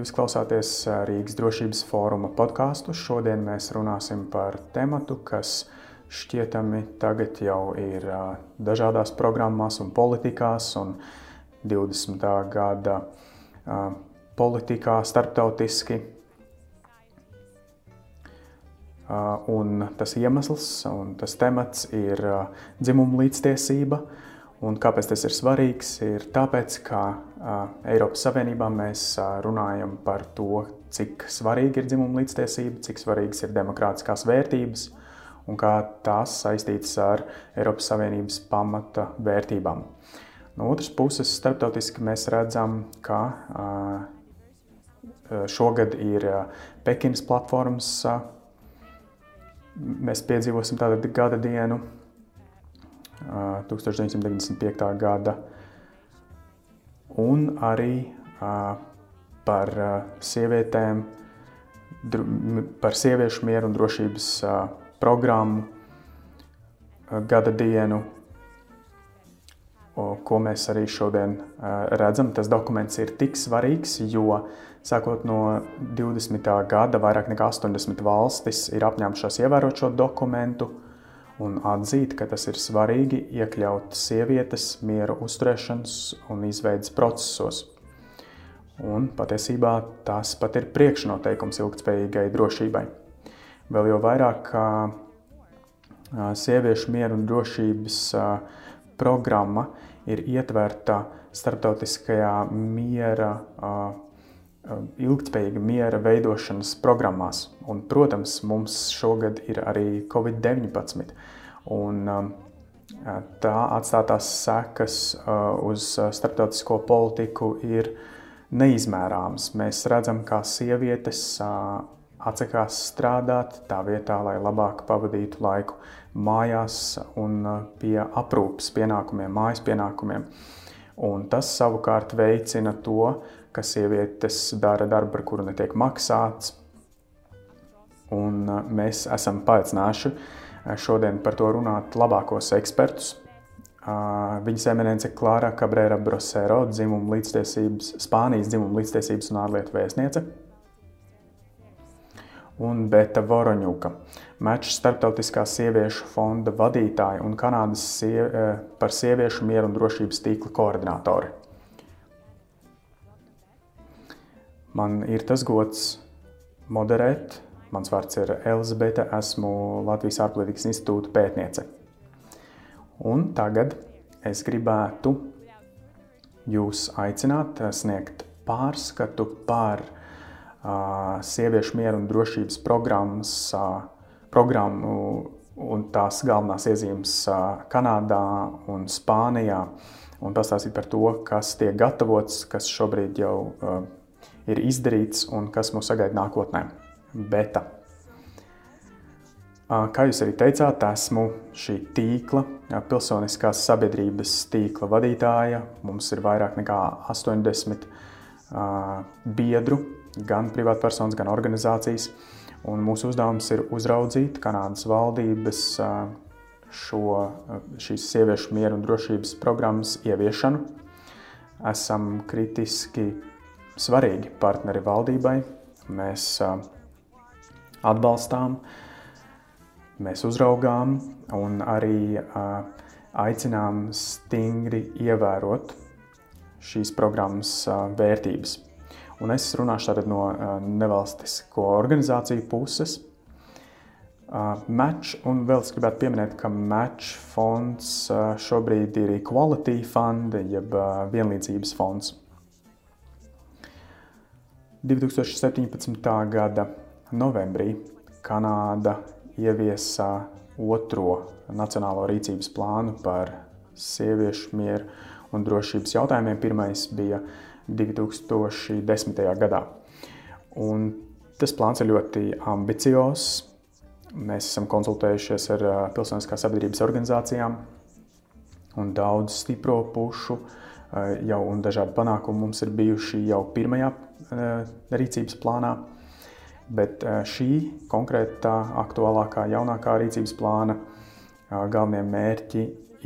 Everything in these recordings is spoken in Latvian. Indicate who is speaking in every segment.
Speaker 1: Jūs klausāties Rīgas drošības fóruma podkāstu. Šodien mēs runāsim par tematu, kas šķietami tagad jau ir dažādās programmās un politikās, un 20. gada politikā starptautiski. Un tas iemesls un tas temats ir dzimuma līdztiesība Un kāpēc tas ir svarīgs? Ir tāpēc, ka uh, Eiropas Savienībā mēs uh, runājam par to, cik svarīga ir dzimuma līdztiesība, cik svarīgas ir demokrātiskās vērtības un kā tās saistītas ar Eiropas Savienības pamata vērtībām. No otras puses, starptautiski mēs redzam, ka uh, šogad ir Pekinas platformas. Mēs piedzīvosim tādu gada dienu, 1995. gada, un arī par sievietēm, par sieviešu mieru un drošības programmu gada dienu, ko mēs arī šodien redzam. Tas dokuments ir tik svarīgs, jo sākot no 20. gada vairāk nekā 80 valstis ir apņēmušās ievērot šo dokumentu un atzīt, ka tas ir svarīgi iekļaut sievietes miera uzturēšanas un izveidas procesos. Un patiesībā tas pat ir priekšnoteikums ilgspējīgai drošībai. Vēl jau vairāk kā sieviešu miera un drošības programma ir ietverta starptautiskajā miera ilgspējīga miera veidošanas programmās. Un, protams, mums šogad ir arī Covid-19. Un, um, tā atstātās sekas uh, uz starptautisko politiku ir neizmērāmas. Mēs redzam, kā sievietes uh, atsakās strādāt tā vietā, lai labāk pavadītu laiku mājās un uh, pie aprūpes pienākumiem, mājas pienākumiem. Un tas savukārt veicina to, ka sievietes dara darbu, par kuru netiek maksāts. Un mēs esam paaicinājuši šodien par to runāt labākos ekspertus. Viņas eminence Klāra Cabrera Brosero, dzimuma līdztiesības, Spānijas dzimuma līdztiesības un ārlietu vēstniece. Un Beta Voroņuka, Mečs starptautiskā sieviešu fonda vadītāja un Kanādas sie, par sieviešu mieru un drošības tīkla koordinātori. Man ir tas gods moderēt. Mans vārds ir Elizabete, esmu Latvijas ārpolitikas institūta pētniece. Un tagad es gribētu jūs aicināt sniegt pārskatu par uh, sieviešu mieru un drošības programmas, uh, programmu un tās galvenās iezīmes uh, Kanādā un Spānijā un pastāstīt par to, kas tiek gatavots, kas šobrīd jau uh, ir izdarīts un kas mūs sagaida nākotnē. Beta. Kā jūs arī teicāt, esmu šī tīkla, pilsoniskās sabiedrības tīkla vadītāja. Mums ir vairāk nekā 80 biedru, gan privātpersonas, gan organizācijas. Un mūsu uzdevums ir uzraudzīt Kanādas valdības šo, šīs sieviešu mieru un drošības programmas ieviešanu. Esam kritiski svarīgi partneri valdībai. Mēs atbalstām, mēs uzraugām un arī aicinām stingri ievērot šīs programmas vērtības. Un es runāšu tātad no nevalstisko organizāciju puses. Match, un vēl es gribētu pieminēt, ka Match fonds šobrīd ir Equality Fund, jeb vienlīdzības fonds. 2017. gada novembrī Kanāda ieviesa otro nacionālo rīcības plānu par sieviešu mieru un drošības jautājumiem. Pirmais bija 2010. gadā. Un tas plāns ir ļoti ambiciozs. Mēs esam konsultējušies ar pilsoniskās sabiedrības organizācijām un daudz stipro pušu jau un dažādi panākumi mums ir bijuši jau pirmajā rīcības plānā. Bet eh, šī konkrētā, aktuālākā, jaunākā rīcības plāna galvenie mērķi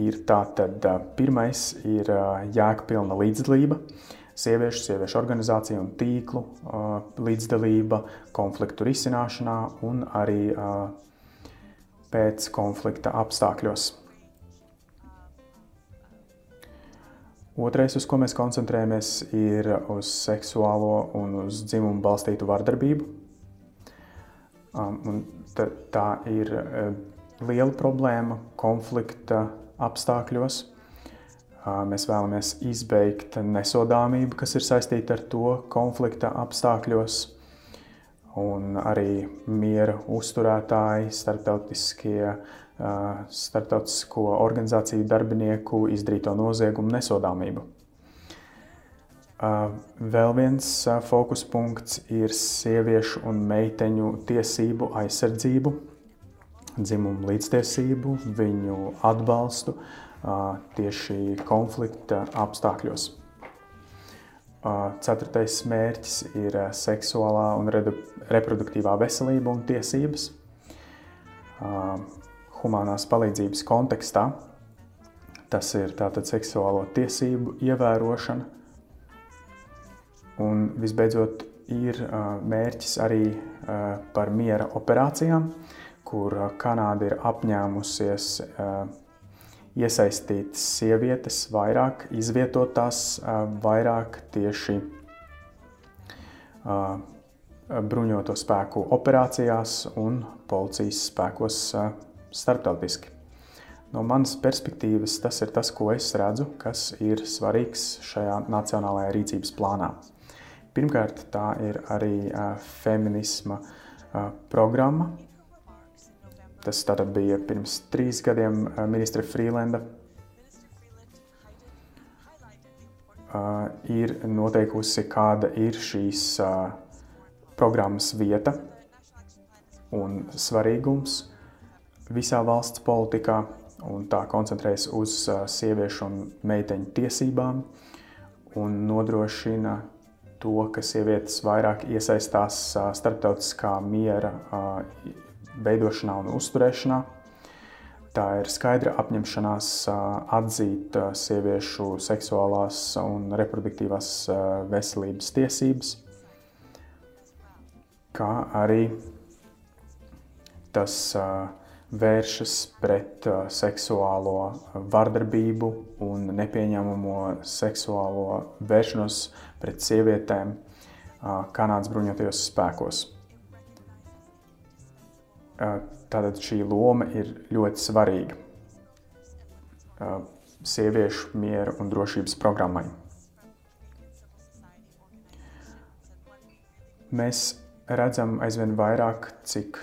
Speaker 1: ir tātad pirmais ir jēgpilna līdzdalība sieviešu, sieviešu organizāciju un tīklu līdzdalība konfliktu risināšanā un arī pēc konflikta apstākļos. Otrais, uz ko mēs koncentrējamies, ir uz seksuālo un uz dzimumu balstītu vardarbību. Un tā ir liela problēma konflikta apstākļos. Mēs vēlamies izbeigt nesodāmību, kas ir saistīta ar to konflikta apstākļos, un arī miera uzturētāji, starptautiskie, starptautisko organizāciju darbinieku izdarīto noziegumu nesodāmību. Vēl viens fokus punkts ir sieviešu un meiteņu tiesību aizsardzību, dzimumu līdztiesību, viņu atbalstu, tieši konflikta apstākļos. Ceturtais mērķis ir seksuālā un reproduktīvā veselība un tiesības. Humanās palīdzības kontekstā tas ir tātad seksuālo tiesību ievērošana. Un visbeidzot, ir mērķis arī par miera operācijām, kur Kanāda ir apņēmusies iesaistītas sievietes vairāk, izvietotās vairāk tieši bruņoto spēku operācijās un policijas spēkos starptautiski. No manas perspektīvas tas ir tas, ko es redzu, kas ir svarīgs šajā nacionālajā rīcības plānā. Pirmkārt, tā ir arī feminisma programma, Tas tātad bija pirms trīs gadiem ministra Frīlenda. Ir noteikusi, kāda ir šīs programmas vieta un svarīgums visā valsts politikā, un tā koncentrējas uz uh, sieviešu un meiteņu tiesībām un nodrošina to, ka sievietes vairāk iesaistās starptautiskā miera veidošanā un uzturēšanā. Tā ir skaidra apņemšanās atzīt sieviešu seksuālās un reproduktīvās veselības tiesības, kā arī tas vēršas pret seksuālo vardarbību un nepieņemamo seksuālo vēršanos pret sievietēm Kanādas bruņotajos spēkos. Tātad šī loma ir ļoti svarīga sieviešu miera un drošības programmai. Mēs redzam aizvien vairāk, cik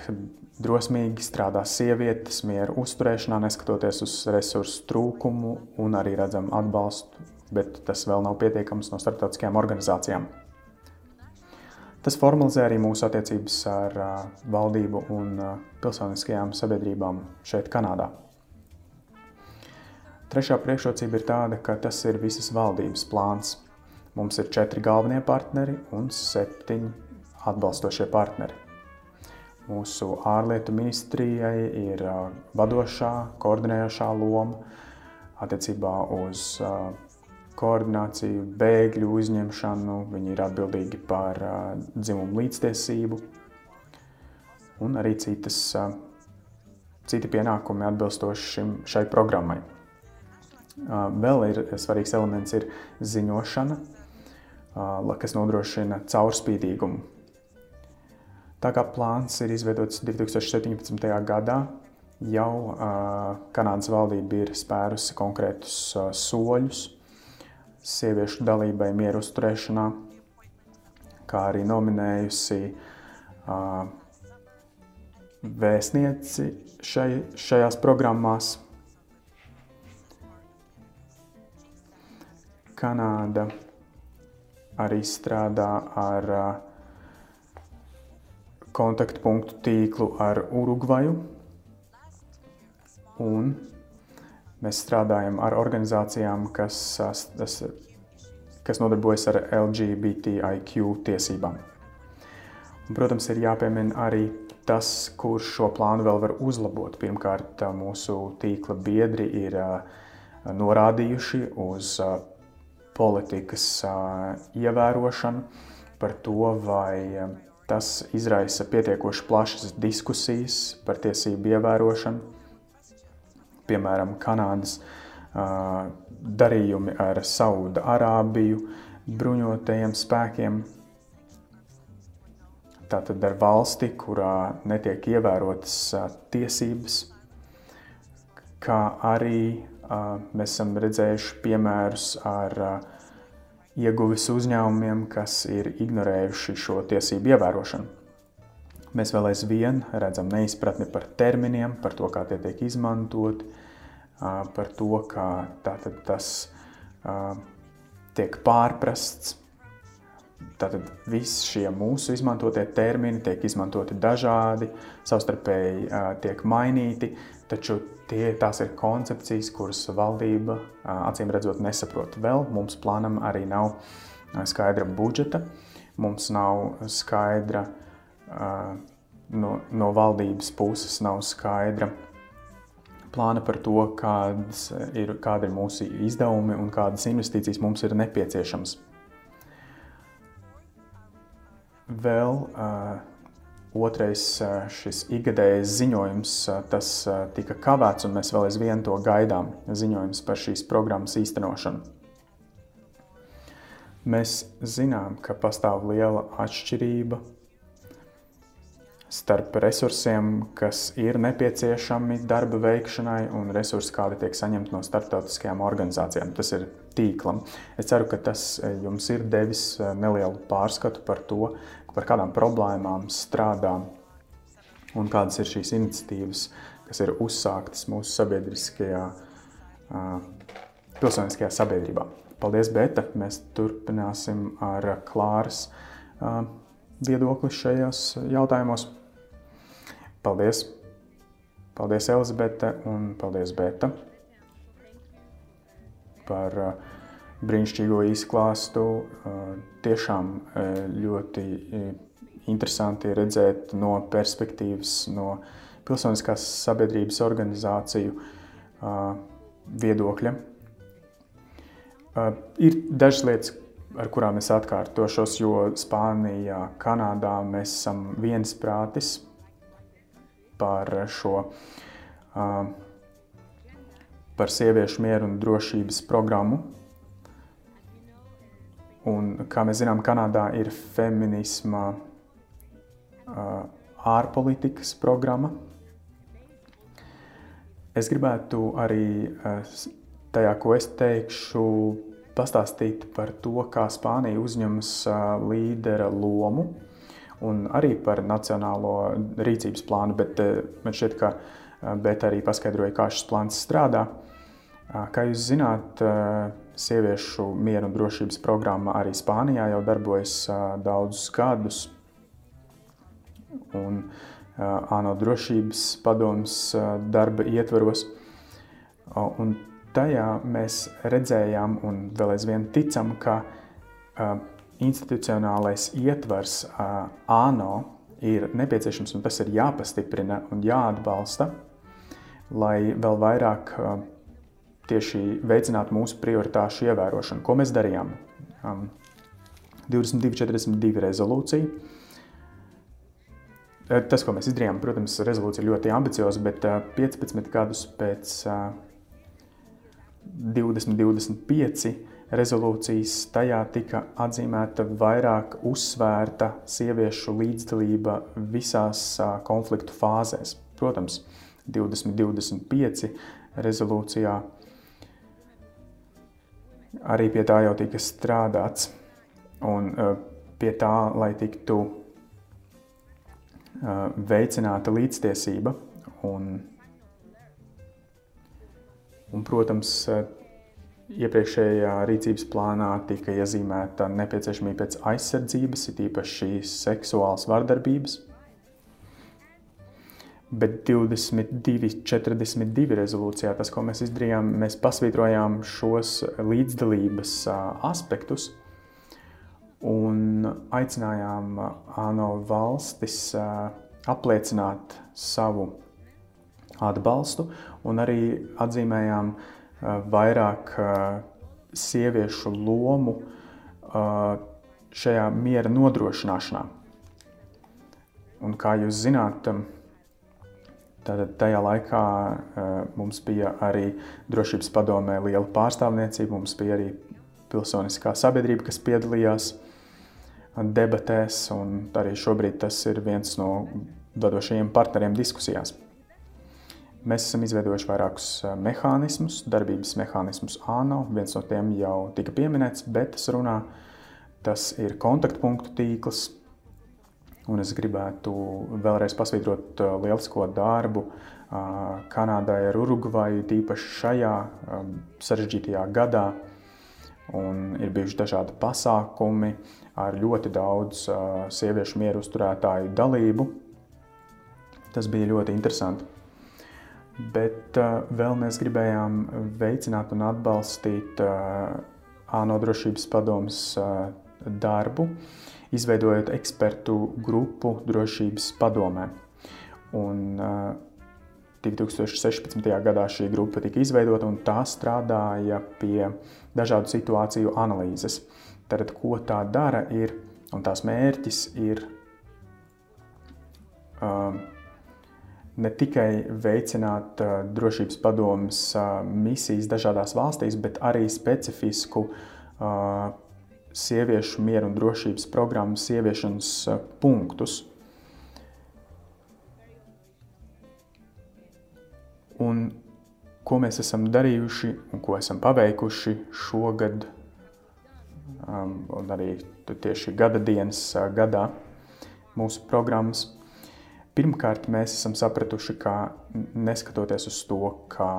Speaker 1: drosmīgi strādā sievietes miera uzturēšanā, neskatoties uz resursu trūkumu, un arī redzam atbalstu, bet tas vēl nav pietiekams no starptautiskajām organizācijām. Tas formalizē arī mūsu attiecības ar valdību un pilsoniskajām sabiedrībām šeit, Kanādā. Trešā priekšrocība ir tāda, ka tas ir visas valdības plāns. Mums ir četri galvenie partneri un septiņi atbalstošie partneri. Mūsu ārlietu ministrijai ir uh, vadošā, koordinējošā loma attiecībā uz uh, koordināciju, bēgļu uzņemšanu, viņi ir atbildīgi par uh, dzimumu līdztiesību un arī citas, citi pienākumi atbilstoši šim, šai programmai. Vēl ir svarīgs elements ir ziņošana, kas nodrošina caurspīdīgumu. Tā kā plāns ir izveidots 2017. gadā, jau uh, Kanādas valdība ir spērusi konkrētus uh, soļus, sieviešu dalībai mieru uzturēšanā, kā arī nominējusi uh, vēstnieci šai, šajās programmās. Kanāda arī strādā ar uh, kontaktpunktu tīklu ar Urugvaju un Mēs strādājam ar organizācijām, kas, tas, kas nodarbojas ar LGBTIQ tiesībām. Un, protams, ir jāpiemina arī tas, kurš šo plānu vēl var uzlabot. Pirmkārt, mūsu tīkla biedri ir norādījuši uz politikas ievērošanu, par to, vai tas izraisa pietiekoši plašas diskusijas par tiesību ievērošanu. Piemēram, Kanādas darījumi ar Sauda Arābiju, bruņotajiem spēkiem. Tātad ar valsti, kurā netiek ievērotas tiesības, kā arī mēs esam redzējuši piemērus ar ieguvis uzņēmumiem, kas ir ignorējuši šo tiesību ievērošanu. Mēs vēl aizvien redzam neizpratni par terminiem, par to, kā tie tiek izmantoti, par to, kā tas tiek pārprasts. Tātad visi šie mūsu izmantotie termini tiek izmantoti dažādi, savstarpēji tiek mainīti, taču tie, tās ir koncepcijas, kuras valdība acīm redzot nesaprot. Vēl mums plānam arī nav skaidra budžeta, mums nav skaidra no, no valdības puses nav skaidra plāna par to, kādas ir, kāda ir mūsu izdevumi un kādas investīcijas mums ir nepieciešamas. Vēl uh, otrais šis ikgadējais ziņojums, tas tika kavēts, un mēs vēl aizvien to gaidām, ziņojums par šīs programmas īstenošanu. Mēs zinām, ka pastāv liela atšķirība starp resursiem, kas ir nepieciešami darba veikšanai, un resursi, kādi tiek saņemti no starptautiskajām organizācijām. Tas ir tīklam. Es ceru, ka tas jums ir devis nelielu pārskatu par to, par kādām problēmām strādā un kādas ir šīs iniciatīvas, kas ir uzsāktas mūsu sabiedriskajā, pilsoniskajā sabiedrībā. Paldies, Beta! Mēs turpināsim ar Klāras viedokli šajos jautājumos. Paldies! Paldies, Elizabete, un paldies, Beta, par uh, brīnišķīgo izklāstu. Tiešām ļoti interesanti redzēt no perspektīvas, no pilsoniskās sabiedrības organizāciju viedokļa. Ir dažas lietas, ar kurām es atkārtošos, jo Spānijā, Kanādā mēs esam viensprātis par šo par sieviešu mieru un drošības programmu. Un, kā mēs zinām, Kanādā ir feminisma ārpolitikas programma. Es gribētu arī tajā, ko es teikšu, pastāstīt par to, kā Spānija uzņemas līdera lomu un arī par nacionālo rīcības plānu, bet eh, man šķiet, ka eh, bet arī paskaidroja, kā šis plāns strādā. Kā jūs zināt, sieviešu miera un drošības programma arī Spānijā jau darbojas daudzus gadus. Un ANO drošības padomus darba ietvaros. Un tajā mēs redzējām un vēl aizvien ticam, ka institucionālais ietvers ANO ir nepieciešams un tas ir jāpastiprina un jāatbalsta, lai vēl vairāk tieši veicinātu mūsu prioritāšu ievērošanu. Ko mēs darījām? 2242 rezolūcija. Tas, ko mēs izdarījām, protams, rezolūcija ļoti ambicioza, bet 15 gadus pēc 2025 rezolūcijas tajā tika atzīmēta vairāk uzsvērta sieviešu līdzdalība visās konfliktu fāzēs. Protams, 2025 rezolūcijā arī pie tā jau tika strādāts. Un pie tā, lai tiktu veicināta līdztiesība un, un protams, Iepriekšējā rīcības plānā tika iezīmēta nepieciešamība pēc aizsardzības, it īpaši seksuālas vardarbības. Bet 22, 42 rezolūcijā tas, ko mēs izdarījām, mēs pasvītrojām šos līdzdalības aspektus un aicinājām ANO valstis apliecināt savu atbalstu un arī atzīmējām vairāk sieviešu lomu šajā miera nodrošināšanā. Un kā jūs zināt, Tātad tajā laikā uh, mums bija arī drošības padomē liela pārstāvniecība, mums bija arī pilsoniskā sabiedrība, kas piedalījās debatēs, un arī šobrīd tas ir viens no vadošajiem partneriem diskusijās. Mēs esam izveidojuši vairākus mehānismus, darbības mehānismus ANO. Viens no tiem jau tika pieminēts, bet tas runā, tas ir kontaktpunktu tīkls, Un es gribētu vēlreiz pasvītrot uh, lielisko darbu uh, Kanādai ar Urugvaju, tīpaši šajā um, sarežģītajā gadā. Un ir bijuši dažādi pasākumi ar ļoti daudz uh, sieviešu mieru uzturētāju dalību. Tas bija ļoti interesanti. Bet vēl mēs gribējām veicināt un atbalstīt ANO drošības padomus darbu izveidojot ekspertu grupu drošības padomē. Un, uh, 2016. gadā šī grupa tika izveidota un tā strādāja pie dažādu situāciju analīzes. Tad, ko tā dara, ir, un tās mērķis ir uh, ne tikai veicināt uh, drošības padomus uh, misijas dažādās valstīs, bet arī specifisku uh, sieviešu mieru un drošības programmas ieviešanas eh, punktus. Un ko mēs esam darījuši un ko esam paveikuši šogad, um, un arī tieši gada dienas uh, gadā mūsu programmas. Pirmkārt, mēs esam sapratuši, ka neskatoties uz to, kā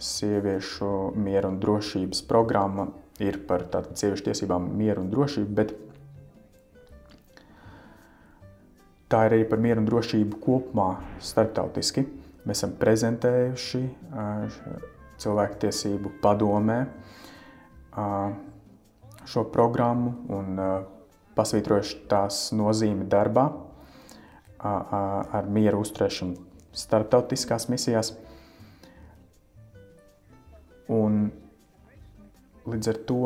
Speaker 1: sieviešu miera un drošības programma ir par tātad sieviešu tiesībām, mieru un drošību, bet tā ir arī par mieru un drošību kopumā starptautiski. Mēs esam prezentējuši cilvēktiesību padomē šo programmu un pasvītrojuši tās nozīmi darbā ar mieru uzturēšanu starptautiskās misijās. Un Līdz ar to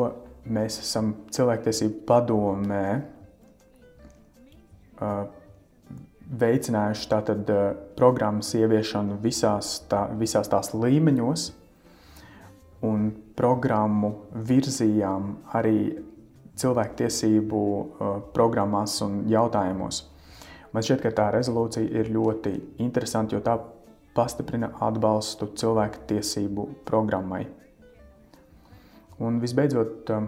Speaker 1: mēs esam cilvēktiesību padomē veicinājuši tātad programmas ieviešanu visās, tā, visās tās līmeņos un programmu virzījām arī cilvēktiesību programmās un jautājumos. Man šķiet, ka tā rezolūcija ir ļoti interesanta, jo tā pastiprina atbalstu cilvēktiesību programmai. Un visbeidzot, um,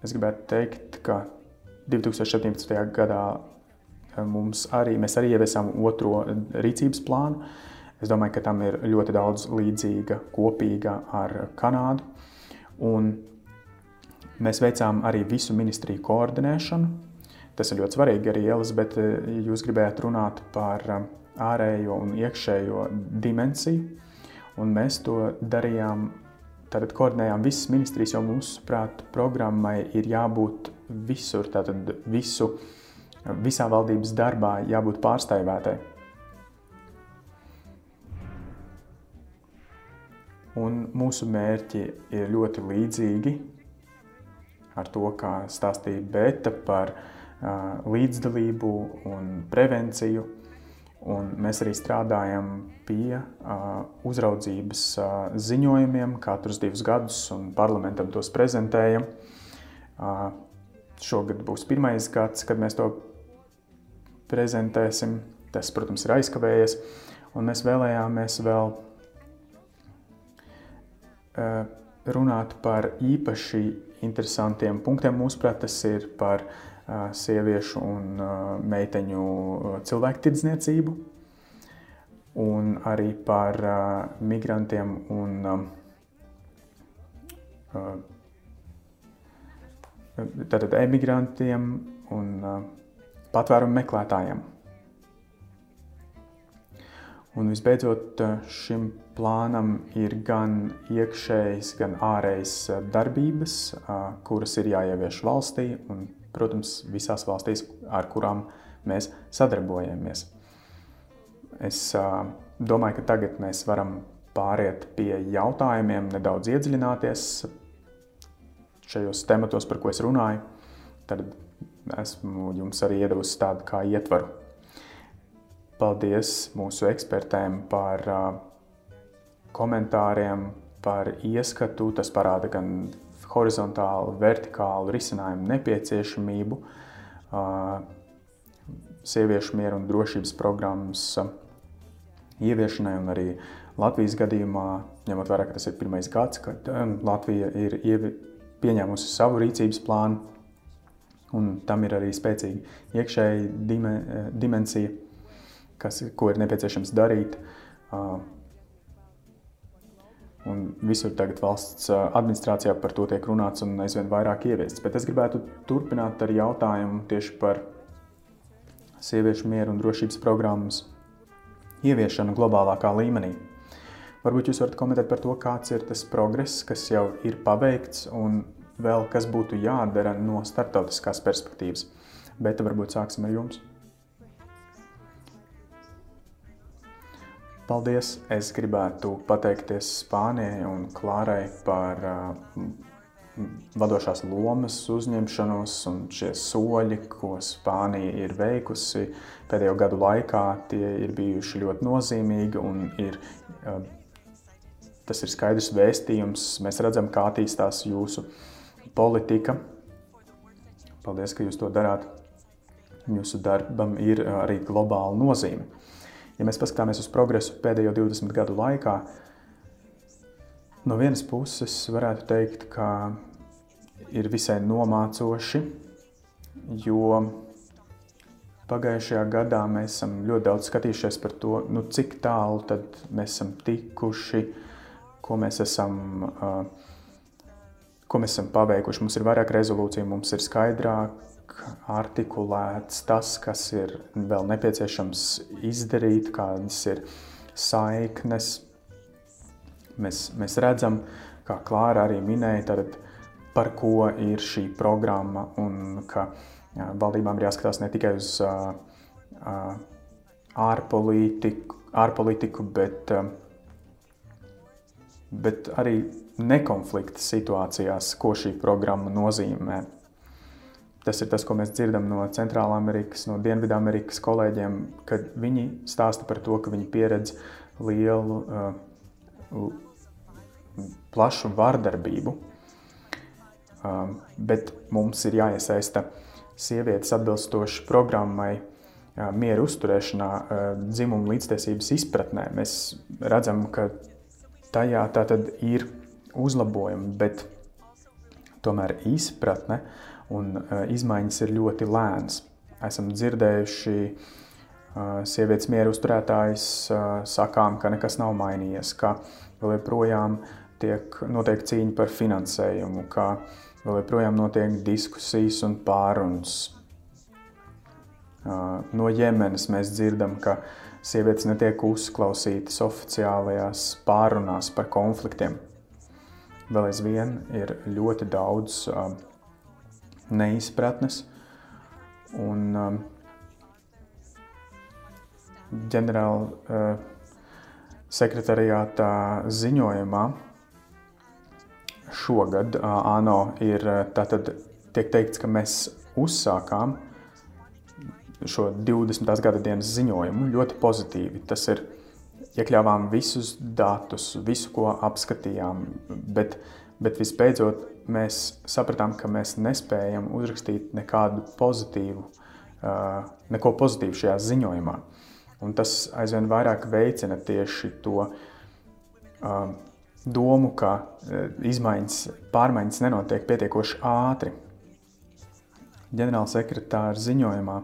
Speaker 1: es gribētu teikt, ka 2017. gadā um, mums arī, mēs arī ieviesām otro rīcības plānu. Es domāju, ka tam ir ļoti daudz līdzīga, kopīga ar Kanādu. Un mēs veicām arī visu ministriju koordinēšanu. Tas ir ļoti svarīgi arī Elizabete, ja jūs gribējāt runāt par um, ārējo un iekšējo dimensiju. Un mēs to darījām Tātad koordinējām visas ministrijas, jo mūsuprāt, programmai ir jābūt visur, tātad visu, visā valdības darbā jābūt pārstāvētai. Un mūsu mērķi ir ļoti līdzīgi ar to, kā stāstīja Bēta par uh, līdzdalību un prevenciju. Un mēs arī strādājam pie uh, uzraudzības uh, ziņojumiem katrus divus gadus, un parlamentam tos prezentējam. Uh, šogad būs pirmais gads, kad mēs to prezentēsim. Tas, protams, ir aizkavējies, un mēs vēlējāmies vēl runāt par īpaši interesantiem punktiem. Mūsuprāt, tas ir par uh, sieviešu un meiteņu cilvēktirdzniecību, un arī par migrantiem un tātad emigrantiem un patvērumu meklētājiem. Un visbeidzot, šim plānam ir gan iekšējas, gan ārējas darbības, kuras ir jāievieš valstī, un protams, visās valstīs, ar kurām mēs sadarbojamies. Es domāju, ka tagad mēs varam pāriet pie jautājumiem, nedaudz iedziļināties šajos tematos, par ko es runāju, tad esmu jums arī iedavusi tādu kā ietvaru. Paldies mūsu ekspertēm par komentāriem, par ieskatu. Tas parāda gan horizontālu, vertikālu risinājumu nepieciešamību, sieviešu mieru un drošības programmas ieviešanai un arī Latvijas gadījumā, ņemot vērā, ka tas ir pirmais gads, kad Latvija ir pieņēmusi savu rīcības plānu, un tam ir arī spēcīga iekšēja dimensija, kas, ko ir nepieciešams darīt. Un visur tagad valsts administrācijā par to tiek runāts un aizvien vairāk ieviests. Bet es gribētu turpināt ar jautājumu tieši par sieviešu mieru un drošības programmas ieviešanu globālākā līmenī. Varbūt jūs varat komentēt par to, kāds ir tas progress, kas jau ir paveikts un vēl kas būtu jādara no starptautiskās perspektīvas. Bet varbūt sāksim ar jums. Paldies! Es gribētu pateikties Spānijai un Klārai par uh, vadošās lomas uzņemšanos un šie soļi, ko Spānija ir veikusi pēdējo gadu laikā, tie ir bijuši ļoti nozīmīgi un ir, uh, tas ir skaidrs vēstījums. Mēs redzam, kā attīstās jūsu politika. Paldies, ka jūs to darāt. Jūsu darbam ir arī globāla nozīme. Ja mēs paskatāmies uz progresu pēdējo 20 gadu laikā, no vienas puses varētu teikt, ka ir visai nomācoši, jo pagājušajā gadā mēs esam ļoti daudz skatījušies par to, nu, cik tālu mēs esam tikuši, ko mēs esam, uh, ko mēs esam paveikuši. Mums ir vairāk rezolūciju, mums ir skaidrāk artikulēts tas, kas ir vēl nepieciešams izdarīt, kādas ir saiknes. Mēs, mēs redzam, kā Klāra arī minēja, tad, par ko ir šī programma un ka valdībām ir jāskatās ne tikai uz uh, uh, ārpolitiku, ārpolitiku bet, uh, bet arī nekonflikta situācijās, ko šī programma nozīmē. Tas ir tas, ko mēs dzirdam no Centrālā Amerikas, no Dienvidamerikas kolēģiem, kad viņi stāsta par to, ka viņi pieredz lielu, uh, plašu vardarbību. Uh, bet mums ir jāiesaista sievietes atbilstoši programmai uh, miera uzturēšanā, uh, dzimuma līdztiesības izpratnē. Mēs redzam, ka tajā tā tad ir uzlabojumi, bet tomēr izpratne uh, un uh, izmaiņas ir ļoti lēnas. Esam dzirdējuši uh, sievietes mieru uzturētājs uh, sakām, ka nekas nav mainījies, ka vēl joprojām tiek notiek cīņa par finansējumu, ka vēl joprojām notiek diskusijas un pārunas. No Jemenas mēs dzirdam, ka sievietes netiek uzklausītas oficiālajās pārunās par konfliktiem. Vēl aizvien ir ļoti daudz uh, neizpratnes. Un um, ģenerāla uh, sekretariātā ziņojumā šogad uh, ANO ir uh, tātad tiek teikts, ka mēs uzsākām šo 20. gada dienas ziņojumu ļoti pozitīvi. Tas ir iekļāvām visus datus, visu, ko apskatījām, bet, bet visbeidzot mēs sapratām, ka mēs nespējam uzrakstīt nekādu pozitīvu, neko pozitīvu šajā ziņojumā. Un tas aizvien vairāk veicina tieši to domu, ka izmaiņas, pārmaiņas nenotiek pietiekoši ātri. Ģenerāla sekretāra ziņojumā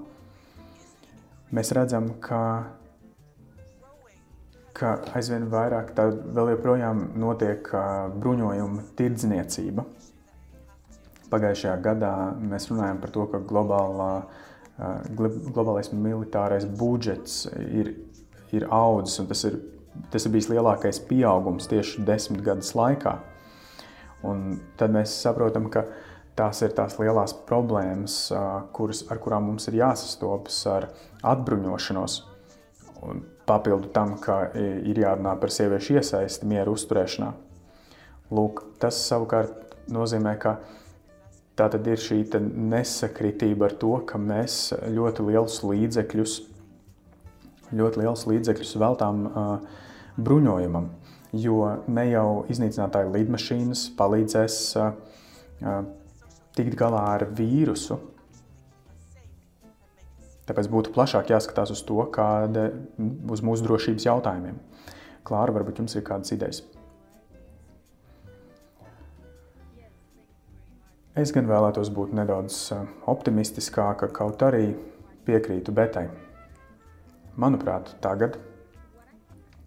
Speaker 1: mēs redzam, ka ka aizvien vairāk tā vēl joprojām notiek bruņojuma tirdzniecība. Pagājušajā gadā mēs runājam par to, ka globālā, globālais militārais budžets ir, ir audzis, un tas ir, tas ir bijis lielākais pieaugums tieši desmit gadus laikā. Un tad mēs saprotam, ka tās ir tās lielās problēmas, kuras, ar kurām mums ir jāsastopas ar atbruņošanos. Un papildu tam, ka ir jārunā par sieviešu iesaisti mieru uzturēšanā. Lūk, tas savukārt nozīmē, ka Tā tad ir šī nesakritība ar to, ka mēs ļoti lielus līdzekļus, ļoti lielus līdzekļus veltām uh, bruņojumam, jo ne jau iznīcinātāju lidmašīnas palīdzēs uh, uh, tikt galā ar vīrusu. Tāpēc būtu plašāk jāskatās uz to, kāda uz mūsu drošības jautājumiem. Klāra, varbūt jums ir kādas idejas? Es gan vēlētos būt nedaudz optimistiskāka, kaut arī piekrītu Betai. Manuprāt, tagad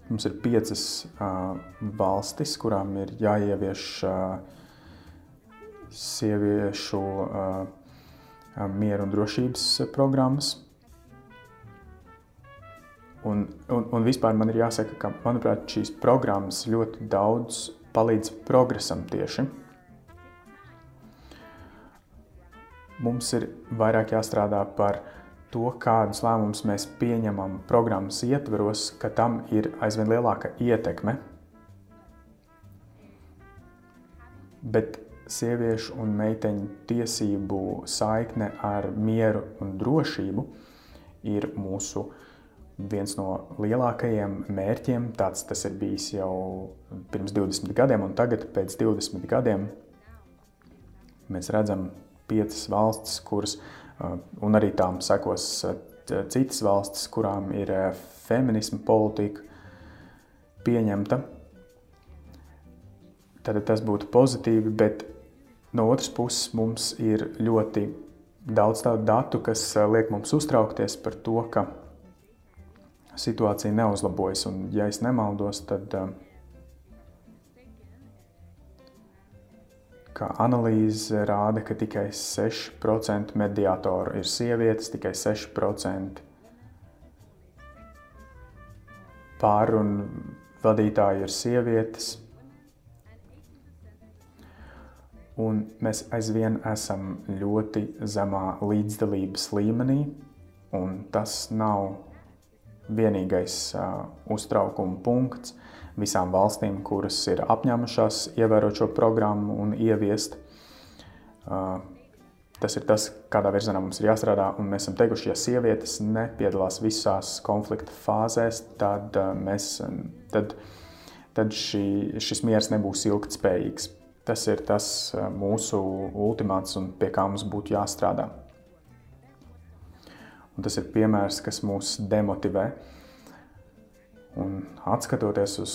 Speaker 1: mums ir piecas uh, valstis, kurām ir jāievieš uh, sieviešu uh, mieru un drošības programmas. Un, un, un vispār man ir jāsaka, ka manuprāt, šīs programmas ļoti daudz palīdz progresam tieši mums ir vairāk jāstrādā par to, kādus lēmumus mēs pieņemam programmas ietveros, ka tam ir aizvien lielāka ietekme. Bet sieviešu un meiteņu tiesību saikne ar mieru un drošību ir mūsu viens no lielākajiem mērķiem. Tāds tas ir bijis jau pirms 20 gadiem, un tagad, pēc 20 gadiem, mēs redzam piecas valstis, kuras, un arī tām sekos citas valstis, kurām ir feminisma politika pieņemta. Tad tas būtu pozitīvi, bet no otras puses mums ir ļoti daudz tādu datu, kas liek mums uztraukties par to, ka situācija neuzlabojas. Un, ja es nemaldos, tad uh, ka analīze rāda, ka tikai 6% mediātoru ir sievietes, tikai 6% pārunu vadītāji ir sievietes. Un mēs aizvien esam ļoti zemā līdzdalības līmenī, un tas nav vienīgais uh, uztraukuma punkts visām valstīm, kuras ir apņēmušās ievērot šo programmu un ieviest. Tas ir tas, kādā virzienā mums ir jāstrādā. Un mēs esam teikuši, ja sievietes nepiedalās visās konflikta fāzēs, tad, mēs, tad, tad šī, šis miers nebūs ilgtspējīgs. Tas ir tas mūsu ultimāts un pie kā mums būtu jāstrādā. Un tas ir piemērs, kas mūs demotivē. Uh, Un atskatoties uz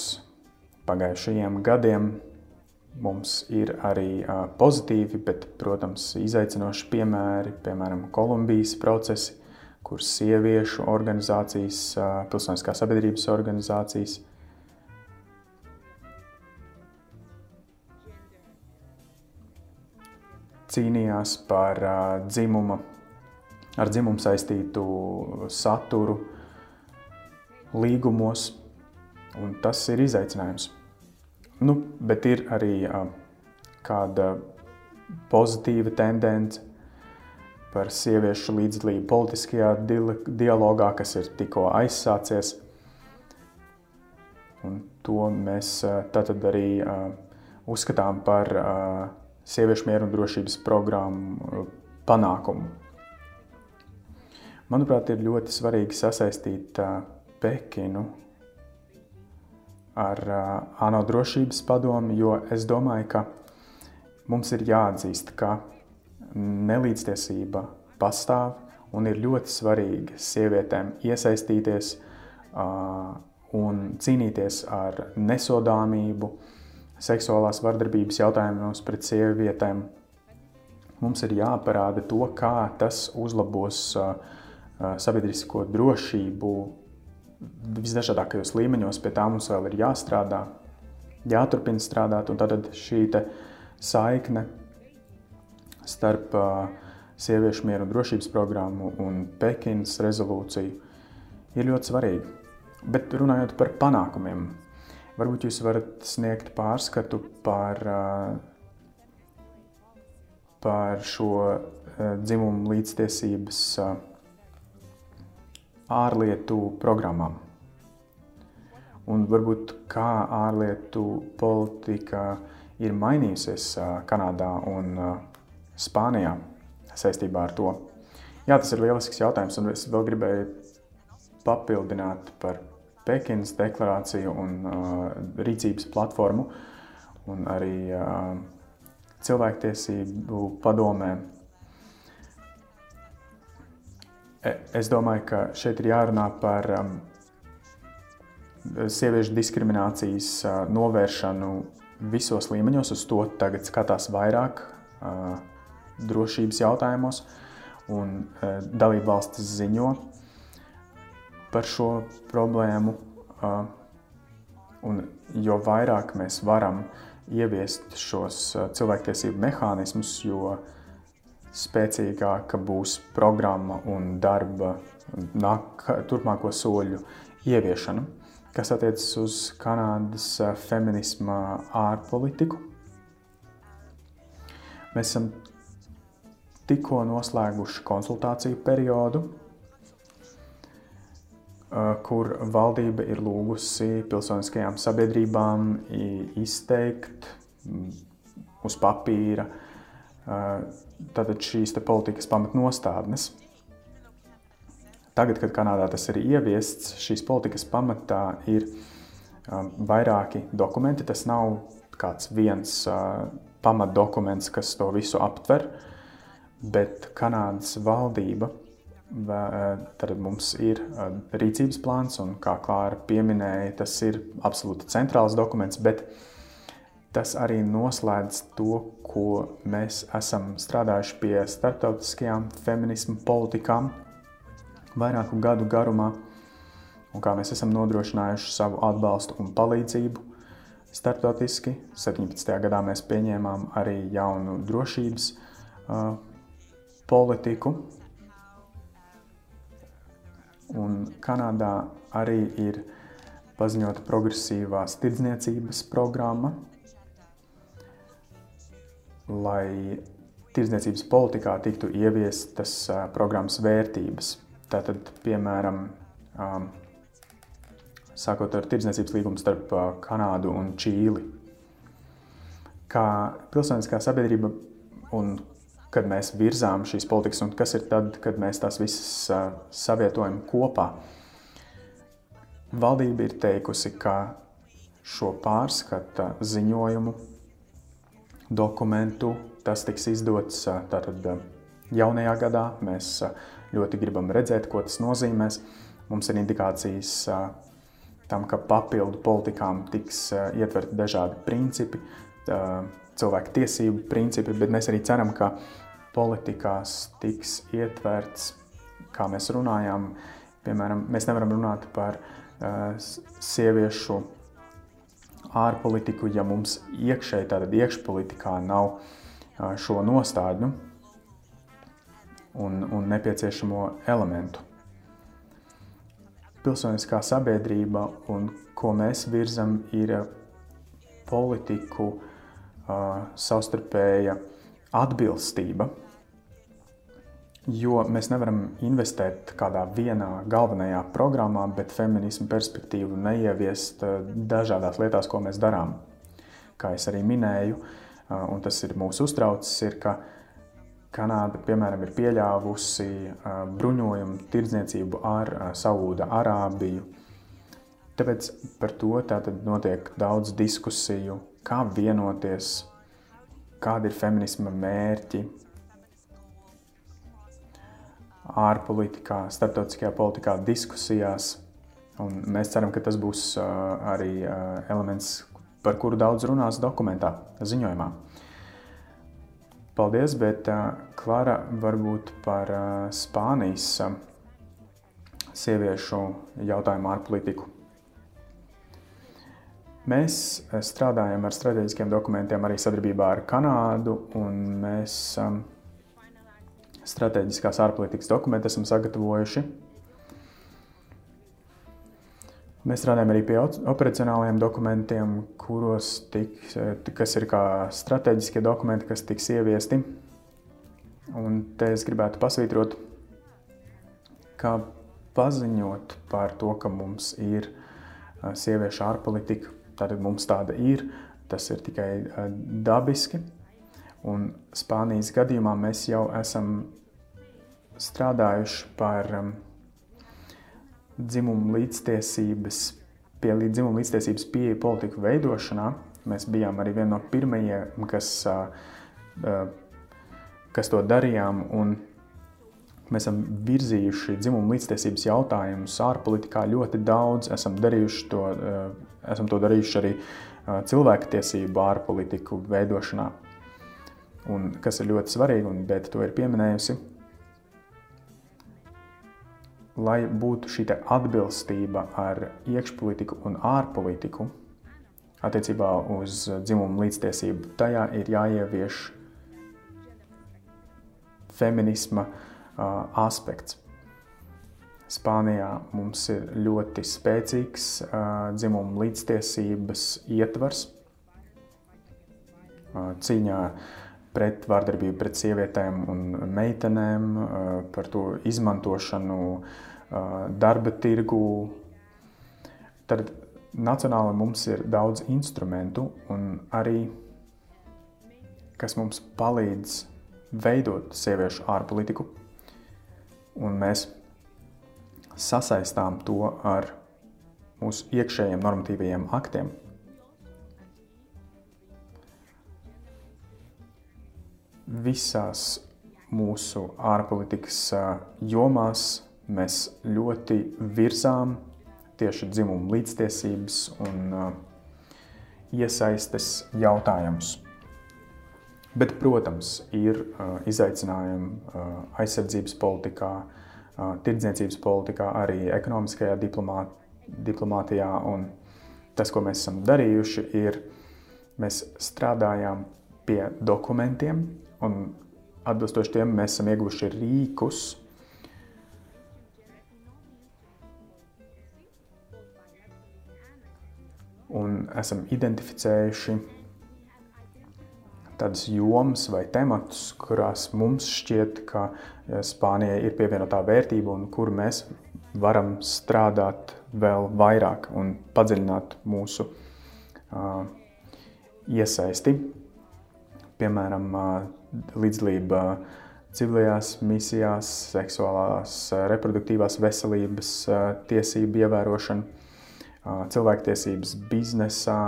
Speaker 1: pagājušajiem gadiem, mums ir arī pozitīvi, bet, protams, izaicinoši piemēri, piemēram, Kolumbijas procesi, kur sieviešu organizācijas, pilsoniskā sabiedrības organizācijas. Cīnījās par dzimuma, ar dzimumu saistītu saturu, līgumos, un tas ir izaicinājums. Nu, bet ir arī uh, kāda pozitīva tendence par sieviešu līdzdalību politiskajā dialogā, kas ir tikko aizsācies. Un to mēs tātad arī uh, uzskatām par uh, sieviešu mieru un drošības programmu panākumu. Manuprāt, ir ļoti svarīgi sasaistīt uh, Pekinu ar uh, ANO drošības padomu, jo es domāju, ka mums ir jāatzīst, ka nelīdztiesība pastāv un ir ļoti svarīgi sievietēm iesaistīties uh, un cīnīties ar nesodāmību, seksuālās vardarbības jautājumos pret sievietēm. Mums ir jāparāda to, kā tas uzlabos uh, sabiedrisko drošību visdažādākajos līmeņos, pie tā mums vēl ir jāstrādā, jāturpina strādāt. Tad šī saikne starp uh, sieviešu mieru un drošības programmu un Pekinas rezolūciju ir ļoti svarīga. Bet runājot par panākumiem, varbūt jūs varat sniegt pārskatu par, uh, par šo uh, dzimumu līdztiesības ārlietu programmām. Un varbūt kā ārlietu politika ir mainījusies Kanādā un Spānijā saistībā ar to? Jā, tas ir lielisks jautājums, un es vēl gribēju papildināt par Pekinas deklarāciju un uh, rīcības platformu un arī uh, cilvēktiesību padomē. Es domāju, ka šeit ir jārunā par um, sieviešu diskriminācijas uh, novēršanu visos līmeņos. Uz to tagad skatās vairāk uh, drošības jautājumos, un uh, dalību valstis ziņo par šo problēmu. Un jo vairāk mēs varam ieviest šos cilvēktiesību mehānismus, jo spēcīgāka būs programma un darba nāk, turpmāko soļu ieviešana, kas attiecas uz Kanādas feminisma ārpolitiku. Mēs esam tikko noslēguši konsultāciju periodu kur valdība ir lūgusi pilsoniskajām sabiedrībām izteikt uz papīra tātad šīs politikas pamatnostādnes. Tagad, kad Kanādā tas ir ieviests, šīs politikas pamatā ir vairāki dokumenti. Tas nav kāds viens pamatdokuments, kas to visu aptver, bet Kanādas valdība Tad mums ir rīcības plāns, un kā Klāra pieminēja, tas ir absolūti centrāls dokuments, bet tas arī noslēdz to, ko mēs esam strādājuši pie starptautiskajām feminismu politikām vairāku gadu garumā, un kā mēs esam nodrošinājuši savu atbalstu un palīdzību starptautiski. 17. gadā mēs pieņēmām arī jaunu drošības uh, politiku, Un Kanādā arī ir paziņota progresīvās tirdzniecības programma, lai tirdzniecības politikā tiktu ieviestas programmas vērtības. Tātad, piemēram, sākot ar tirdzniecības līgumu starp Kanādu un Čīli. Kā pilsoniskā sabiedrība un kad mēs virzām šīs politikas, un kas ir tad, kad mēs tās visas savietojam kopā. Valdība ir teikusi, ka šo pārskata ziņojumu, dokumentu, tas tiks izdots tātad jaunajā gadā. Mēs ļoti gribam redzēt, ko tas nozīmēs. Mums ir indikācijas tam, ka papildu politikām tiks ietverti dažādi principi, cilvēku tiesību principi, bet mēs arī ceram, ka politikās tiks ietverts, kā mēs runājām, piemēram, mēs nevaram runāt par sieviešu ārpolitiku, ja mums iekšēji, tātad iekšpolitikā nav šo nostādņu un, un nepieciešamo elementu. Pilsoniskā sabiedrība un ko mēs virzam, ir politiku uh, savstarpēja atbilstība Jo mēs nevaram investēt kādā vienā galvenajā programmā, bet feminismu perspektīvu neieviest eh, dažādās lietās, ko mēs darām. Kā jau arī minēju, eh, un tas ir mūsu uztraucis, ir, ka Kanāda, piemēram, ir pieļāvusi eh, bruņojumu tirdzniecību ar Saūda Arābiju. Tāpēc par to notiek daudz diskusiju, kā vienoties, kādi ir feminisma mērķi, ārpolitikā, starptautiskajā politikā, diskusijās. Un mēs ceram, ka tas būs arī elements, par kuru daudz runās dokumentā, ziņojumā. Paldies, bet Klara varbūt par Spānijas sieviešu jautājumu ārpolitiku. Mēs strādājam ar strateģiskiem dokumentiem arī sadarbībā ar Kanādu, un mēs strateģiskās ārpolitikas dokumentu esam sagatavojuši. Mēs strādājam arī pie operacionāliem dokumentiem, kuros tik, kas ir kā strateģiskie dokumenti, kas tiks ieviesti. Un te es gribētu pasvītrot, kā paziņot par to, ka mums ir sieviešu ārpolitika. Tātad mums tāda ir, tas ir tikai dabiski. Un Spānijas gadījumā mēs jau esam strādājuši par um, dzimumu līdztiesības, pie dzimumu līdztiesības pieeja politiku veidošanā. Mēs bijām arī viena no pirmajiem, kas, kas to darījām. Mēs esam virzījuši dzimumu līdztiesības jautājumus ārpolitikā ļoti daudz. Esam, to, esam to darījuši arī cilvēktiesību ārpolitiku veidošanā. Un, kas ir ļoti svarīgi, un Bēta to ir pieminējusi, lai būtu šī atbilstība ar iekšpolitiku un ārpolitiku attiecībā uz dzimumu līdztiesību, tajā ir jāievieš feminisma uh, aspekts. Spānijā mums ir ļoti spēcīgs uh, dzimumu līdztiesības ietvars uh, cīņā pret vardarbību pret sievietēm un meitenēm, uh, par to izmantošanu darba tirgu. Tad nacionāli mums ir daudz instrumentu un arī kas mums palīdz veidot sieviešu ārpolitiku. Un mēs sasaistām to ar mūsu iekšējiem normatīvajiem aktiem. Visās mūsu ārpolitikas jomās mēs ļoti virzām tieši dzimumu līdztiesības un iesaistes jautājumus. Bet, protams, ir izaicinājumi aizsardzības politikā, tirdzniecības politikā, arī ekonomiskajā diplomā, diplomātijā. Un tas, ko mēs esam darījuši, ir mēs strādājām pie dokumentiem, un atbilstoši tiem mēs esam ieguvuši rīkus, un esam identificējuši tādas jomas vai tematus, kurās mums šķiet, ka Spānijai ir pievienotā vērtība un kur mēs varam strādāt vēl vairāk un padziļināt mūsu uh, iesaisti. Piemēram, uh, līdzdalība civilajās misijās, seksuālās, reproduktīvās veselības uh, tiesību ievērošana, uh, cilvēktiesības biznesā,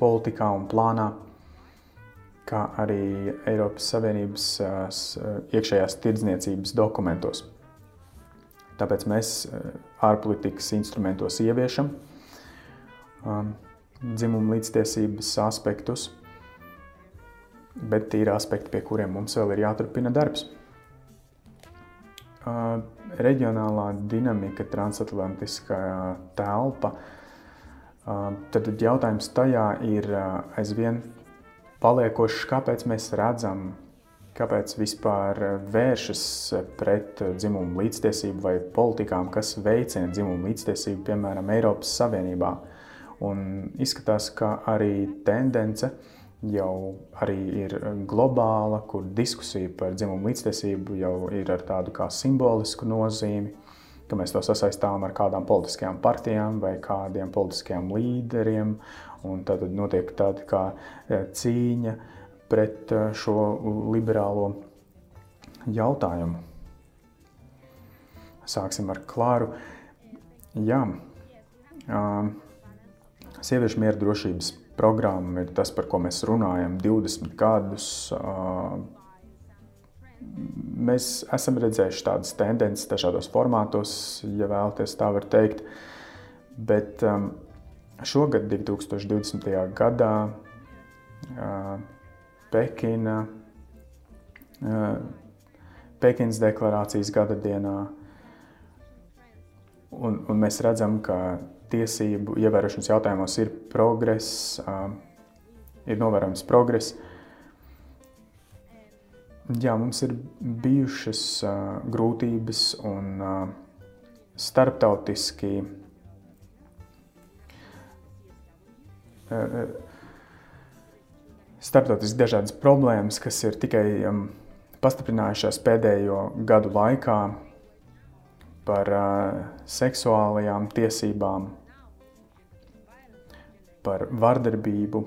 Speaker 1: politikā un plānā kā arī Eiropas Savienības iekšējās tirdzniecības dokumentos. Tāpēc mēs ārpolitikas instrumentos ieviešam dzimumu līdztiesības aspektus, bet ir aspekti, pie kuriem mums vēl ir jāturpina darbs. Reģionālā dinamika, transatlantiskā telpa, tad jautājums tajā ir aizvien paliekošs, kāpēc mēs redzam, kāpēc vispār vēršas pret dzimumu līdztiesību vai politikām, kas veicina dzimumu līdztiesību, piemēram, Eiropas Savienībā. Un izskatās, ka arī tendence jau arī ir globāla, kur diskusija par dzimumu līdztiesību jau ir ar tādu kā simbolisku nozīmi ka mēs to sasaistām ar kādām politiskajām partijām vai kādiem politiskiem līderiem. Tad notiek tāda kā e, cīņa pret e, šo liberālo jautājumu. Sāksim ar Klāru. Jā, sieviešu miera drošības programma ir tas, par ko mēs runājam 20 gadus mēs esam redzējuši tādas tendences dažādos formātos, ja vēlaties tā var teikt. Bet šogad, 2020. gadā, Pekina, Pekinas deklarācijas gada dienā, un, un mēs redzam, ka tiesību ievērošanas jautājumos ir progress, ir novērojams progress. Jā, mums ir bijušas grūtības un starptautiski starptautiski dažādas problēmas, kas ir tikai pastiprinājušās pēdējo gadu laikā par seksuālajām tiesībām, par vardarbību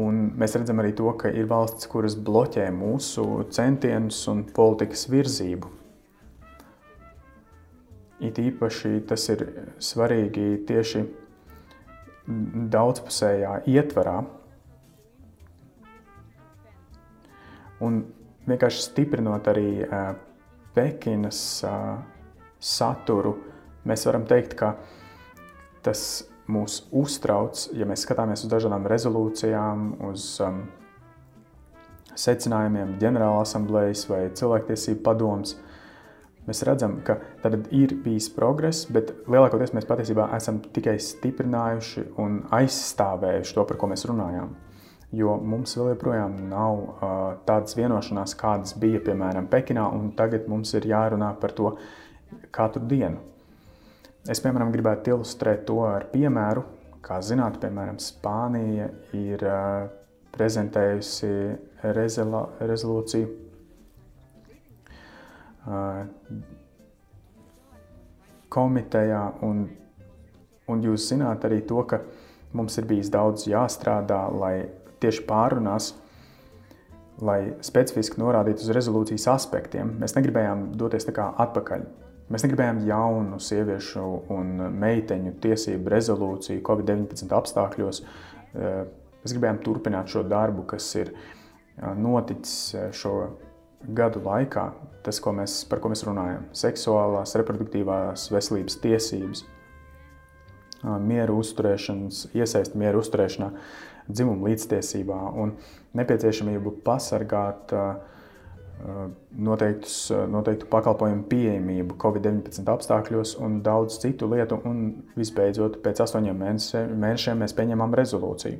Speaker 1: Un mēs redzam arī to, ka ir valstis, kuras bloķē mūsu centienus un politikas virzību. It īpaši tas ir svarīgi tieši daudzpusējā ietvarā. Un vienkārši stiprinot arī Pekinas saturu, mēs varam teikt, ka tas mūs uztrauc, ja mēs skatāmies uz dažādām rezolūcijām, uz um, secinājumiem ģenerāla asamblējas vai cilvēktiesību padomus. Mēs redzam, ka tad ir bijis progress, bet lielākoties mēs patiesībā esam tikai stiprinājuši un aizstāvējuši to, par ko mēs runājām. Jo mums vēl joprojām nav uh, tādas vienošanās, kādas bija piemēram Pekinā, un tagad mums ir jārunā par to katru dienu. Es, piemēram, gribētu ilustrēt to ar piemēru. Kā zināt, piemēram, Spānija ir uh, prezentējusi rezela, rezolūciju uh, komitejā, un, un jūs zināt arī to, ka mums ir bijis daudz jāstrādā, lai tieši pārunās, lai specifiski norādītu uz rezolūcijas aspektiem. Mēs negribējām doties tā kā atpakaļ Mēs negribējām jaunu sieviešu un meiteņu tiesību rezolūciju Covid-19 apstākļos. Eh, mēs gribējām turpināt šo darbu, kas ir eh, noticis eh, šo gadu laikā. Tas, ko mēs, par ko mēs runājam, seksuālās, reproduktīvās veselības tiesības, mieru uzturēšanas, iesaist mieru uzturēšanā, dzimumu līdztiesībā un nepieciešamību pasargāt uh, noteiktus, noteiktu pakalpojumu pieejamību Covid-19 apstākļos un daudz citu lietu. Un visbeidzot, pēc astoņiem mēnešiem mēs pieņemam rezolūciju.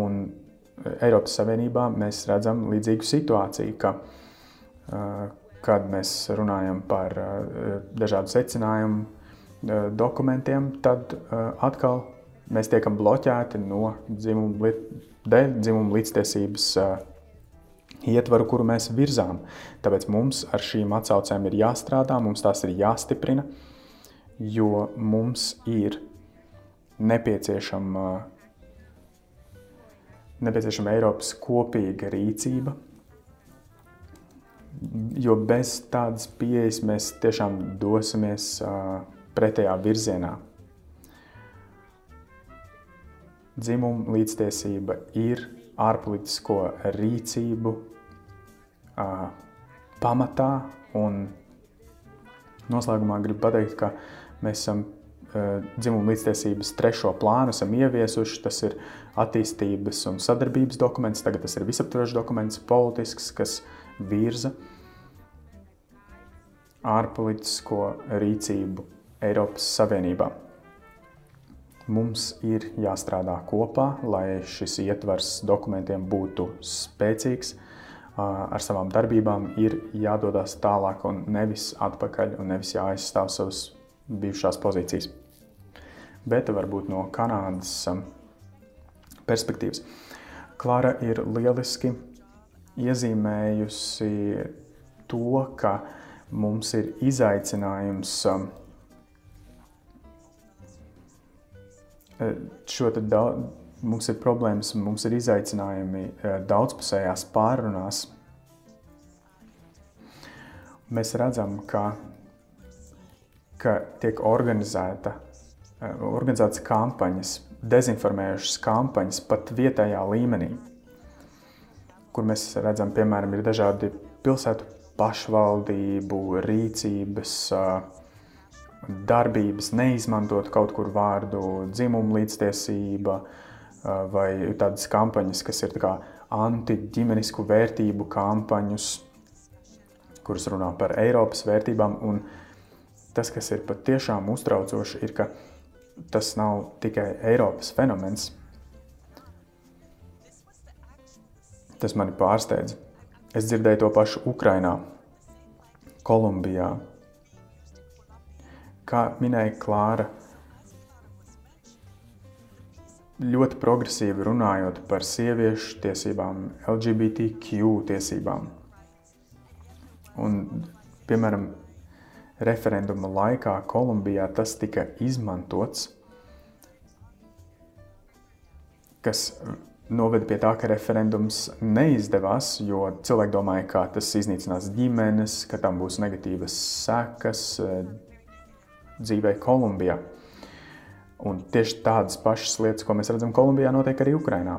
Speaker 1: Un Eiropas Savienībā mēs redzam līdzīgu situāciju, ka, kad mēs runājam par dažādu secinājumu dokumentiem, tad atkal mēs tiekam bloķēti no dzimuma, dēļ dzimuma līdztiesības ietvaru, kuru mēs virzām. Tāpēc mums ar šīm atsaucēm ir jāstrādā, mums tās ir jāstiprina, jo mums ir nepieciešama, nepieciešama Eiropas kopīga rīcība. Jo bez tādas pieejas mēs tiešām dosimies pretējā virzienā. Dzimuma līdztiesība ir ārpolitisko rīcību uh, pamatā. Un noslēgumā gribu pateikt, ka mēs esam uh, dzimuma līdztiesības trešo plānu ieviesuši. Tas ir attīstības un sadarbības dokuments, tagad tas ir visaptvarošs dokuments, politisks, kas virza ārpolitisko rīcību Eiropas Savienībā. Mums ir jāstrādā kopā, lai šis ietvers dokumentiem būtu spēcīgs, ar savām darbībām ir jādodas tālāk un nevis atpakaļ, un nevis jāaizstāv savas bijušās pozīcijas. Bet varbūt no Kanādas perspektīvas. Klara ir lieliski iezīmējusi to, ka mums ir izaicinājums šo daudz mums ir problēmas, mums ir izaicinājumi eh, daudzpusējās pārunās. Mēs redzam, ka, ka tiek organizēta, eh, organizētas kampaņas, dezinformējušas kampaņas pat vietējā līmenī, kur mēs redzam, piemēram, ir dažādi pilsētu pašvaldību rīcības, eh, darbības, neizmantot kaut kur vārdu dzimumu līdztiesība, uh, vai tādas kampaņas, kas ir anti-ģimenisku vērtību kampaņas, kuras runā par Eiropas vērtībām. Un tas, kas ir patiešām uztraucoši, ir, ka tas nav tikai Eiropas fenomens. Tas mani pārsteidz. Es dzirdēju to pašu Ukrajinā, Kolumbijā. Kā minēja Klāra, ļoti progresīvi runājot par sieviešu tiesībām, LGBTQ tiesībām. Un, piemēram, referenduma laikā Kolumbijā tas tika izmantots, kas noveda pie tā, ka referendums neizdevās, jo cilvēki domāja, ka tas iznīcinās ģimenes, ka tam būs negatīvas sekas dzīvē Kolumbijā. Un tieši tādas pašas lietas, ko mēs redzam Kolumbijā, notiek arī Ukrajinā.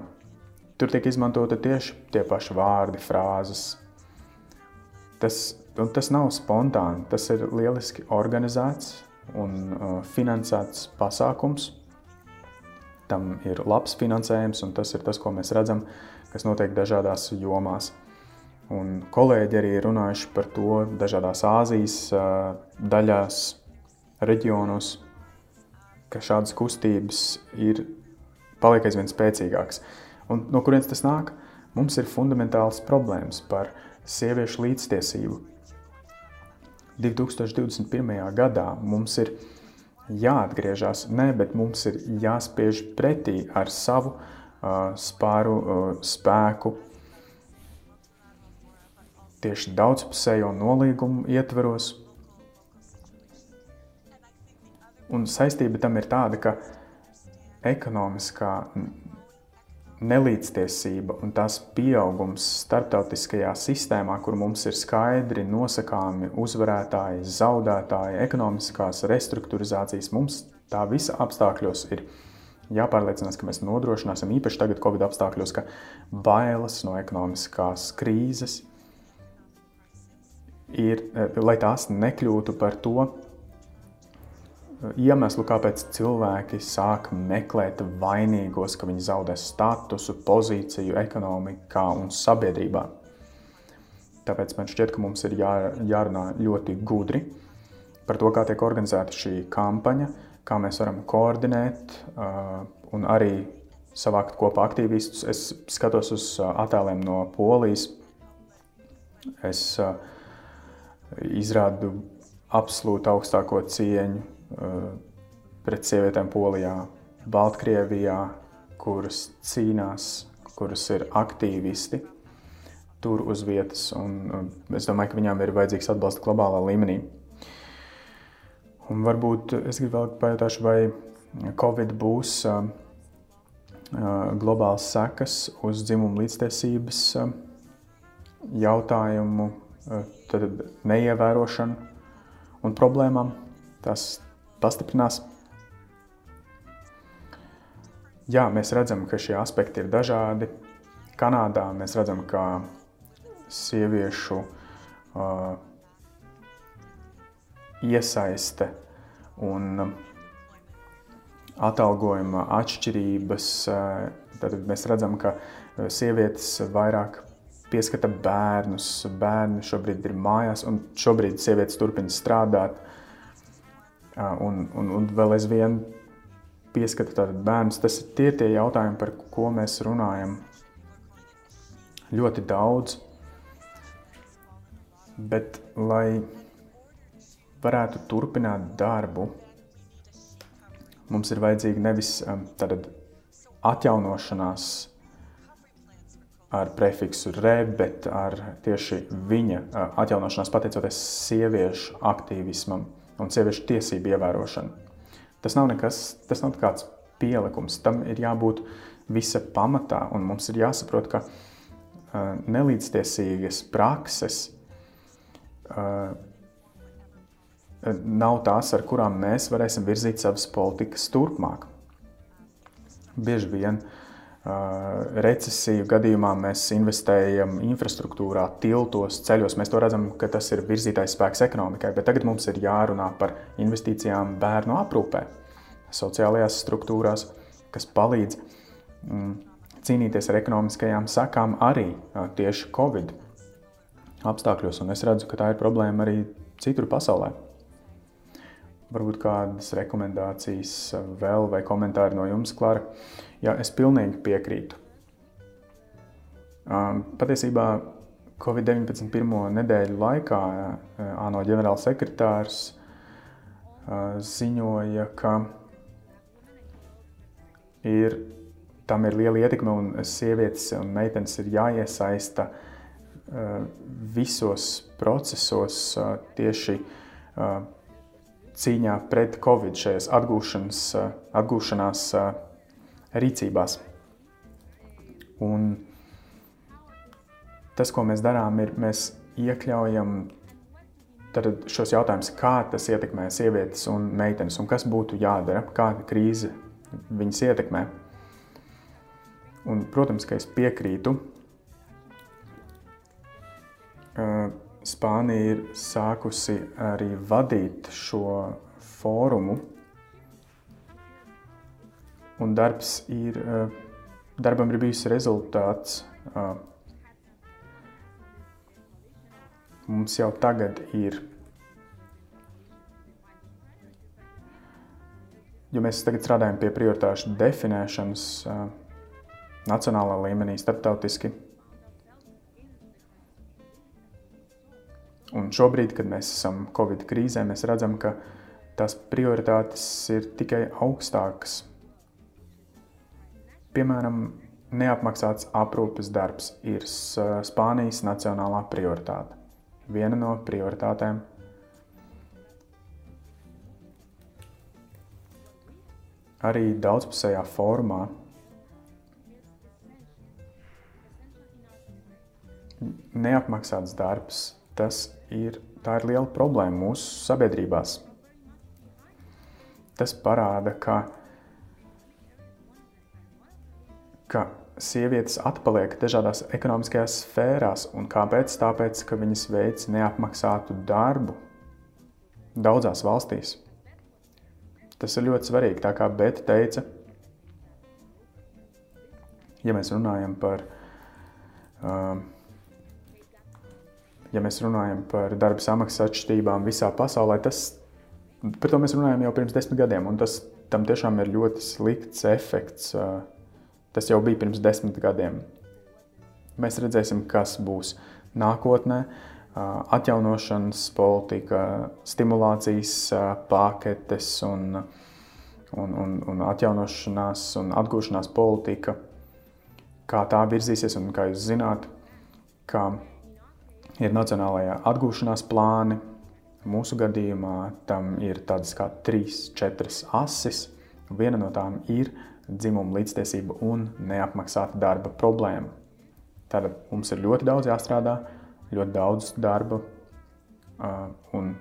Speaker 1: Tur tiek izmantota tieši tie paši vārdi, frāzes. Tas, tas nav spontāni, tas ir lieliski organizēts un uh, finansēts pasākums tam ir labs finansējums, un tas ir tas, ko mēs redzam, kas notiek dažādās jomās. Un kolēģi arī runājuši par to dažādās Āzijas daļās, reģionos, ka šādas kustības ir paliek aizvien spēcīgākas. Un no kurienes tas nāk? Mums ir fundamentāls problēmas par sieviešu līdztiesību. 2021. gadā mums ir jāatgriežas. Nē, bet mums ir jāspiež pretī ar savu uh, spāru uh, spēku. Tieši daudzpusējo nolīgumu ietveros. Un saistība tam ir tāda, ka ekonomiskā nelīdztiesība un tās pieaugums starptautiskajā sistēmā, kur mums ir skaidri nosakāmi uzvarētāji, zaudētāji, ekonomiskās restruktūrizācijas, mums tā visa apstākļos ir jāpārliecinās, ka mēs nodrošināsim īpaši tagad, Covid apstākļos, ka bailes no ekonomiskās krīzes ir, lai tās nekļūtu par to, iemeslu, kāpēc cilvēki sāk meklēt vainīgos, ka viņi zaudē statusu, pozīciju ekonomikā un sabiedrībā. Tāpēc man šķiet, ka mums ir jā, jārunā ļoti gudri par to, kā tiek organizēta šī kampaņa, kā mēs varam koordinēt uh, un arī savākt kopā aktīvistus. Es skatos uz uh, attēliem no Polijas. Es uh, izrādu absolūti augstāko cieņu pret sievietēm Polijā, Baltkrievijā, kuras cīnās, kuras ir aktīvisti tur uz vietas. Un eh, es domāju, ka viņām ir vajadzīgs atbalsts globālā līmenī. Un varbūt es gribu vēl pajautāt, vai Covid būs uh, globāls sekas uz dzimumu līdztiesības jautājumu, neievērošanu un problēmām. Tas pastiprinās. Jā, mēs redzam, ka šie aspekti ir dažādi. Kanādā mēs redzam, ka sieviešu uh, iesaiste un atalgojuma atšķirības. Uh, tad mēs redzam, ka sievietes vairāk pieskata bērnus. Bērni šobrīd ir mājās, un šobrīd sievietes turpina strādāt. Un, un, un vēl aizvien pieskata bērnus. Tas ir tie, tie jautājumi, par ko mēs runājam ļoti daudz. Bet, lai varētu turpināt darbu, mums ir vajadzīga nevis tāda atjaunošanās ar prefiksu re, bet ar tieši viņa atjaunošanās pateicoties sieviešu aktīvismam un sieviešu tiesību ievērošanu. Tas nav nekas, tas nav kāds pielikums, tam ir jābūt visa pamatā, un mums ir jāsaprot, ka uh, nelīdztiesīgas prakses uh, nav tās, ar kurām mēs varēsim virzīt savas politikas turpmāk. Bieži vien uh, recesiju gadījumā mēs investējam infrastruktūrā, tiltos, ceļos. Mēs to redzam, ka tas ir virzītājs spēks ekonomikai, bet tagad mums ir jārunā par investīcijām bērnu aprūpē, sociālajās struktūrās, kas palīdz mm, cīnīties ar ekonomiskajām sakām arī tieši Covid apstākļos. Un es redzu, ka tā ir problēma arī citur pasaulē. Varbūt kādas rekomendācijas vēl vai komentāri no jums, Klara. Jā, es pilnīgi piekrītu. Patiesībā Covid-19 pirmo nedēļu laikā ANO ģenerālsekretārs ziņoja, ka ir, tam ir liela ietekme un sievietes un meitenes ir jāiesaista visos procesos tieši cīņā pret Covid šajās atgūšanas, atgūšanās rīcībās. Un tas, ko mēs darām, ir mēs iekļaujam šos jautājumus, kā tas ietekmē sievietes un meitenes, un kas būtu jādara, kāda krīze viņas ietekmē. Un, protams, ka es piekrītu. Spānija ir sākusi arī vadīt šo fórumu, un darbs ir, darbam ir bijis rezultāts mums jau tagad ir. Jo mēs tagad strādājam pie prioritāšu definēšanas nacionālā līmenī, starptautiski. Un šobrīd, kad mēs esam Covid krīzē, mēs redzam, ka tās prioritātes ir tikai augstākas. Piemēram, neapmaksāts aprūpes darbs ir Spānijas nacionālā prioritāte viena no prioritātēm. Arī daudzpusējā formā neapmaksāts darbs, tas ir, ir liela problēma mūsu sabiedrībās. Tas parāda, ka, ka sievietes atpaliek dažādās ekonomiskajās sfērās. Un kāpēc? Tāpēc, ka viņas veic neapmaksātu darbu daudzās valstīs. Tas ir ļoti svarīgi. Tā kā Bēta teica, ja mēs runājam par, uh, ja mēs runājam par darba samaksas atšķirībām visā pasaulē, tas, par to mēs runājam jau pirms desmit gadiem, un tas tam tiešām ir ļoti slikts efekts. Uh, Tas jau bija pirms desmit gadiem. Mēs redzēsim, kas būs nākotnē. Atjaunošanas politika, stimulācijas paketes un, un, un, un atjaunošanās un atgūšanās politika, kā tā virzīsies. Un kā jūs zināt, ka ir nacionālajā atgūšanās plāni. Mūsu gadījumā tam ir tādas kā trīs, četras asis. Viena no tām ir dzimuma līdztiesība un neapmaksāta darba problēma. Tātad mums ir ļoti daudz jāstrādā, ļoti daudz darba, un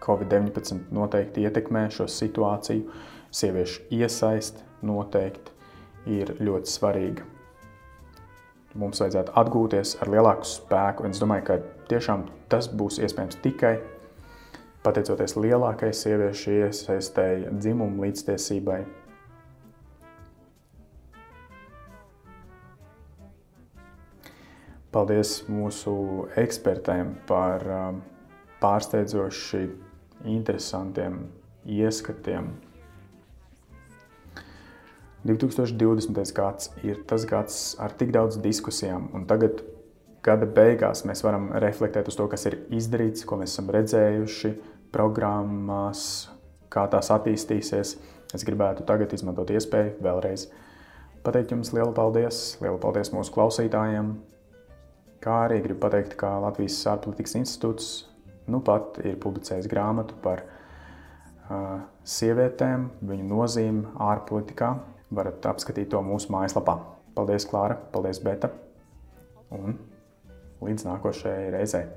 Speaker 1: Covid-19 noteikti ietekmē šo situāciju. Sieviešu iesaist noteikti ir ļoti svarīga. Mums vajadzētu atgūties ar lielāku spēku, un es domāju, ka tiešām tas būs iespējams tikai pateicoties lielākai sieviešu iesaistēji dzimumu līdztiesībai Paldies mūsu ekspertiem par um, pārsteidzoši interesantiem ieskatiem. 2020. gads ir tas gads ar tik daudz diskusijām, un tagad gada beigās mēs varam reflektēt uz to, kas ir izdarīts, ko mēs esam redzējuši programmās, kā tās attīstīsies. Es gribētu tagad izmantot iespēju vēlreiz pateikt jums lielu paldies, lielu paldies mūsu klausītājiem, Kā arī gribu pateikt, ka Latvijas ārpolitikas institūts nu pat ir publicējis grāmatu par uh, sievietēm, viņu nozīmi ārpolitikā. Varat apskatīt to mūsu mājaslapā. Paldies, Klāra! Paldies, Beta! Un līdz nākošajai reizei!